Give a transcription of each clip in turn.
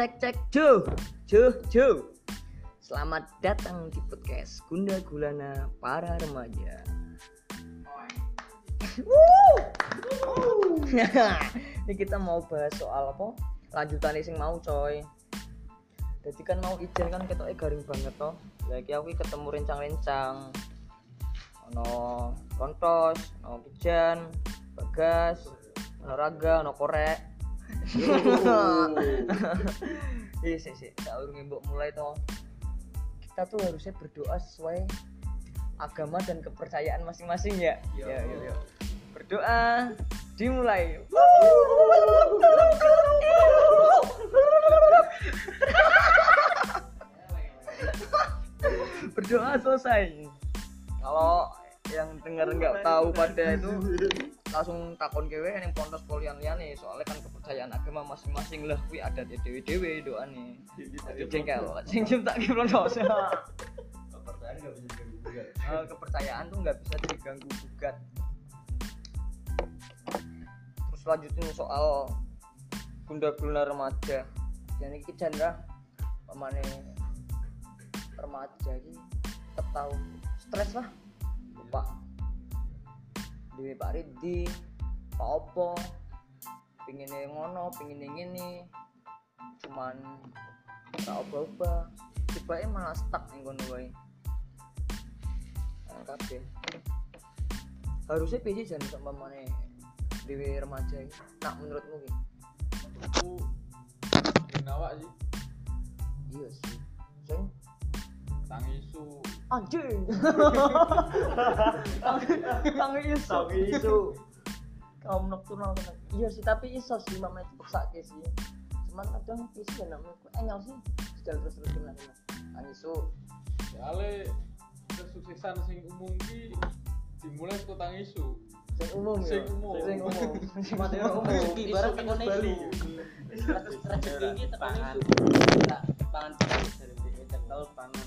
cek cek. Jo jo jo Selamat datang di podcast Gunda Gulana para remaja. Ini kita mau bahas soal apa? Lanjutan sing mau coy. Jadi kan mau ijen kan ketoknya garing banget toh. Lagi aku ketemu rencang-rencang. Ono kontos, ono pijan, bagas, ono raga, ono korek Iya sih sih, tak urung mbok mulai toh. Kita tuh harusnya berdoa sesuai agama dan kepercayaan masing-masing ya. Yo. Ya, yo, yo. Berdoa dimulai. berdoa selesai. Kalau yang dengar nggak tahu pada itu langsung takon kewe yang pontos polian liane soalnya kan kepercayaan agama masing-masing lah kuwi ada di dewi dewi doa nih Aduh, jengkel sing cipta ki pontos kepercayaan nggak bisa diganggu gugat kepercayaan tuh nggak bisa diganggu gugat terus lanjutin soal gunda guna remaja. Jadi ini chandra pemane remaja ini tetap tahu. Stres lah lupa Dewi Pak Ridi Pak Opo pingin ngono pingin ngene cuman tak oba-oba tiba malah stuck ning kono wae. Nah, kabeh. Harusnya PC jan sama mana dewi remaja ini? Nak menurutmu ki? Aku awak sih. Iya sih. Sing tangi isu anjing. Tangi iso Tangi isu. kaum nocturnal kena iya sih tapi iso sih mamanya dipaksa sih. Cuman kadang PC ya namanya engel sih. Sudah terus terus kena kena tangi isu soalnya kesuksesan sing umum ki dimulai saka tangi isu sing umum ya? Sing umum. sing umum. Sing materi umum. Ibarat tekan Bali. isu. Rezeki tekan Pangan. isu. Tak pangan dari dhewe Tahu pangan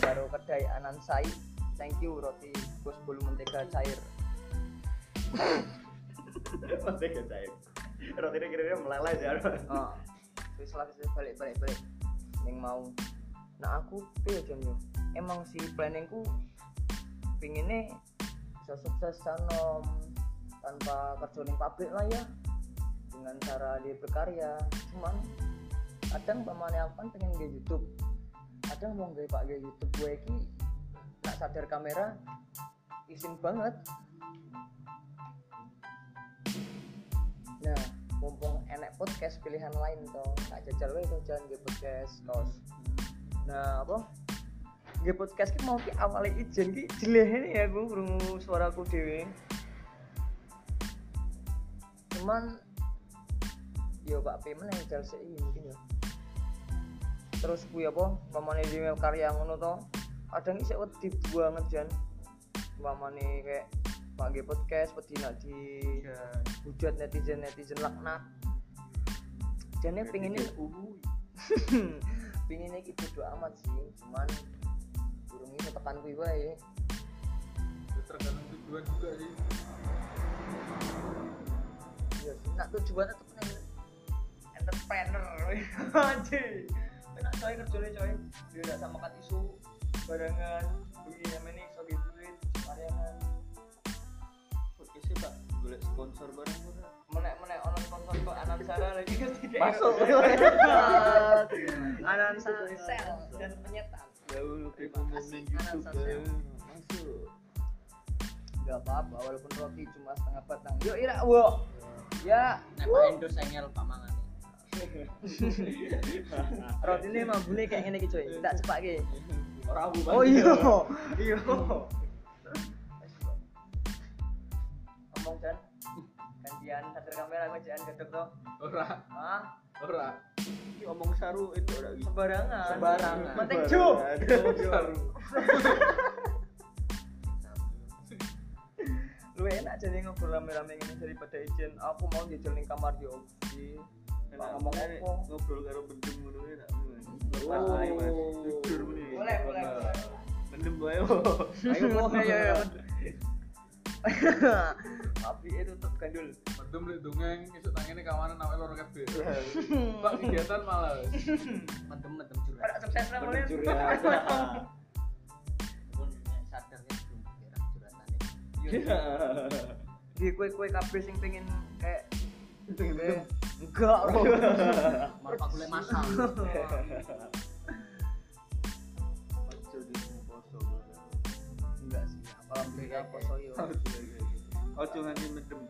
karo kedai anan sai thank you roti bos bolu mentega cair. Gak cair. Roti ini kira-kira meleleh ya. oh terus lah terus balik balik balik. Yang mau. Nah aku pilih jam yo? Emang si planningku pinginnya bisa sukses sanom tanpa kerja di pabrik lah ya. Dengan cara dia berkarya. Cuman kadang pamane aku kan pengen nge YouTube kadang mau nge pak nge YouTube gue ki nak sadar kamera isin banget. Nah mumpung enek podcast pilihan lain toh tak jajal wae toh jangan nge podcast tos nah apa? Nge podcast ki mau ki awalnya ijen ki jeleh ini ya gue krungu suaraku dewe cuman yo Pak P yang jal sih mungkin ya terus kuwi apa pamane di karya ngono to kadang isih wedi banget jan. Pamane kayak pagi podcast wedi nak di hujat netizen netizen laknat. Jane pengennya pengennya gitu bodo amat sih cuman burung itu tekan kuwi wae. Ya, tergantung tujuan juga sih. Iya sih nak tujuannya tuh entrepreneur anjir enak coy kerjanya coy dia udah sama kan isu barengan begini namanya iso gitu duit Oke sih Pak, golek sponsor bareng ora? menek menek ono sponsor kok anan sara lagi ketiga Masuk. anan sara sel. Dan penyetan. Jauh lebih Terima umum kasih, di YouTube. Masuk. nggak apa-apa walaupun roti cuma setengah batang yuk ira wo. Ya. Nek Pak Endo sengel Pak mangan. roti ini emang bunyi kayak gini cuy. Tidak cepat ki Ora aku oh iya. Iya. Ngomong kan gantian satu kamera aku jangan gedek toh ora. Ah ora. Iki omong saru itu ora gitu. sembarangan. Sembarangan. penting ju Saru. lu enak jadi ngobrol rame-rame ini daripada izin. Aku mau jajal ning kamar di Enak ngomong ngomong apa ngobrol karo bendem ngono ya. Mas. Jujur muni. boleh boleh mendem wae. ayo mau ayo ayo api itu tetap gandul Mendem lek dongeng esuk tangene kawanan awake loro kabeh. Pak kegiatan malah. mendem-mendem curhat ada sukses lah mulai ya. pun sadar ya belum curhatane Iya. di kue kue kabeh sing pengen kayak enggak loh pak golek masal Ojo di poso. enggak sih alhamdulillah poso yo Ojo nganti mendem.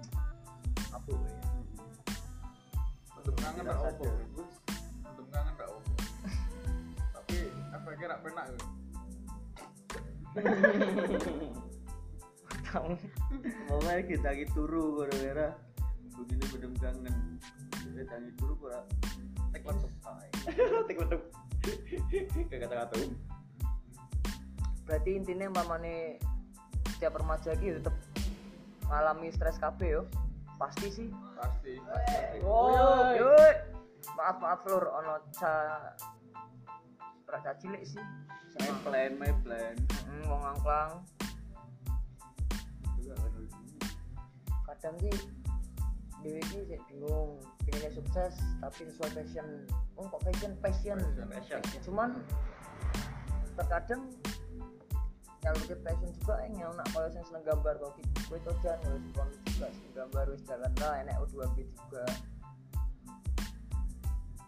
apa ya Mendem kangen tak opo. Mendem kangen tak opo. Tapi penak yo. tahu Makanya kita lagi turu gara-gara begini mendem kangen. Kita tangi turu pura tek letup. Tek letup. Kayak kata-kata um. berarti intinya mamane setiap remaja gitu tetap ngalami stres kabeh yo pasti sih Pasti. oh yoi. maaf maaf lur ono ca rada cilik sih My plan, my plan. Hmm, wong angklang kadang sih dewe iki sik bingung. Pengennya sukses tapi sesuai passion. Oh kok passion passion, Passion. cuman terkadang kalau kita passion juga eh yang nak kalau yang seneng gambar kok kita gue itu jangan kalau suka juga seneng gambar wis jalan lah enak U2B juga.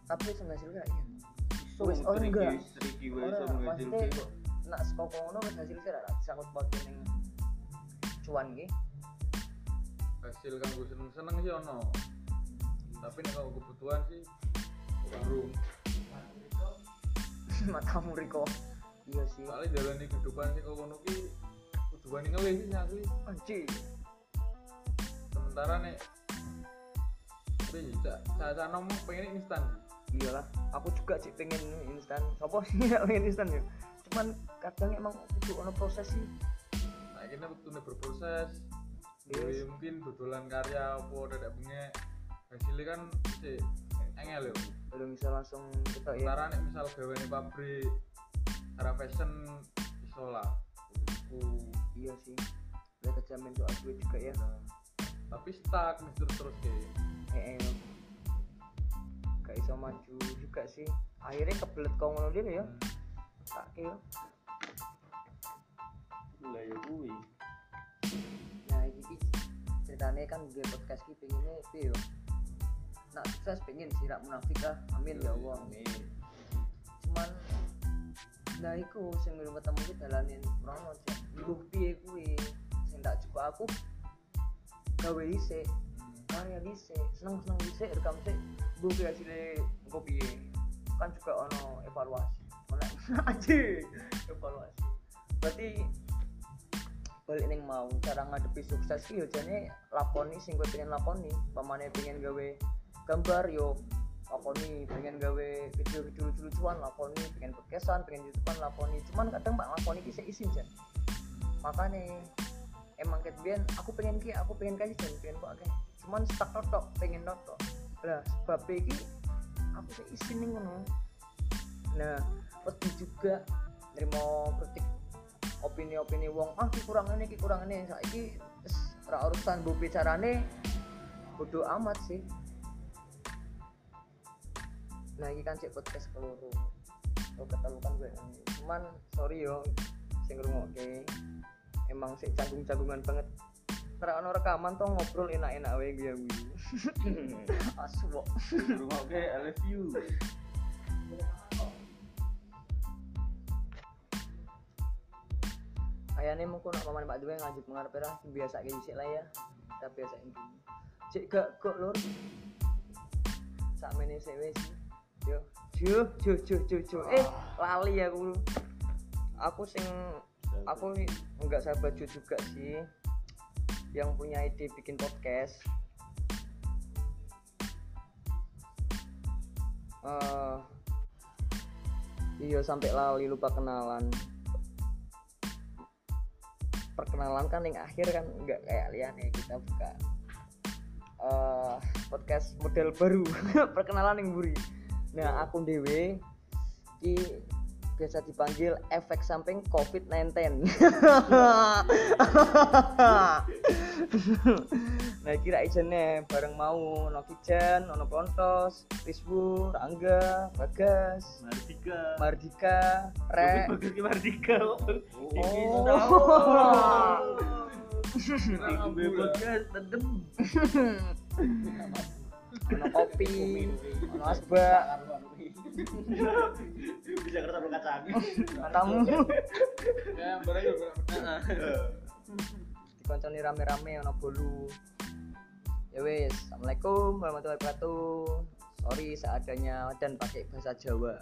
Tapi sebenarnya gak? Iya. So, wis oh enggak. triki wae Ora, iso maksudnya ngedil kok nak sekoko ngono wis hasil ora disangkut pautke ning cuan iki Hasil kanggo seneng-seneng sih ono. Tapi nek kanggo kebutuhan sih baru. matamu Riko iya sih Soalnya jalani kehidupan sih kok ngono ki kudu wani ngelih sih asli. anjir Sementara nek tapi cak cak nom pengen instan. iyalah aku juga sih pengen instan apa sih pengen instan ya cuman kadang emang kudu ono proses sih Nah, ini butuhnya berproses. Dewe mungkin dodolan karya apa dadak bengek. Hasilnya kan sih engel yo. belum bisa langsung kita ya Sementara nek misal gawe pabrik cara fashion iso lah. Buku. iya sih udah kejamin soal duit juga ya Tapi stuck nih terus terus kayak eh eh gak bisa maju juga sih akhirnya kebelet kau ngono dia ya tak kira Lah ya kuwi. Ceritanya kan gue podcast ki pengennya yo. Nak sukses pengen sih rak munafik lah. Amin ya Allah. Amin. cuman nah iku sing belum ketemu ki dalanin rono cek mbuh piye kuwi? Sing tak coba aku gawe dhisik karya dhisik seneng seneng dhisik rekam sik mbuh piye hasilnya engko piye? Kan juga ono evaluasi. Mana anjir evaluasi. Berarti balik ning mau. Cara ngadepi sukses yo jane lakoni sing gue pengen lakoni. Pamane pengen gawe gambar yo lakoni pengen gawe video-video lucu-lucuan lakoni pengen podcastan pengen youtubean lakoni. Cuman kadang mbak lakoni ki isin jan makanya emang ket aku pengen ki aku pengen kaji jan pengen kok akeh. Cuman stuck tok pengen notok lah sebab iki aku sik isin ning ngono. Nah wedi juga nerimo kritik opini-opini wong ah ki kurang ini ki kurang ini. Saiki ora urusan bu bicarane bodoh amat sih. Nah ini kan cek podcast keluru lo ketemu kan gue cuman sorry yo sing ngrungokke. Emang sik canggung-canggungan banget. Ono rekaman tuh ngobrol enak-enak wae gue gue asu kok Rumah oke, I love you. Kayaknya mungkin nak paman Pak Dwe ngajib mengarep era biasa kayak sih lah ya. Kita biasain dulu cek gak kok lur. Sak mene sik wis. Yo jo jo jo jo jo eh lali aku. Aku sing aku nggak sahabat Jo juga sih. Yang punya ide bikin podcast. Eh iya sampai lali lupa kenalan perkenalan kan yang akhir kan nggak kayak lian ya kita buka eh, podcast model baru perkenalan yang buri. Nah akun dewe ki biasa dipanggil efek samping COVID-19 nah kira ijennya bareng mau ono Kijan, ono Pontos, Rizwu, Rangga, Bagas, Mardika. Mardika, Re bagus ki Mardika ini Oh. Ibu podcast tetep ono kopi, ono asbak, bisa kertas lu kacang. Matamu ya barangnya benar dikonconi rame-rame ono bolu ya wis assalamualaikum warahmatullahi wabarakatuh. Sorry seadanya dan pakai bahasa Jawa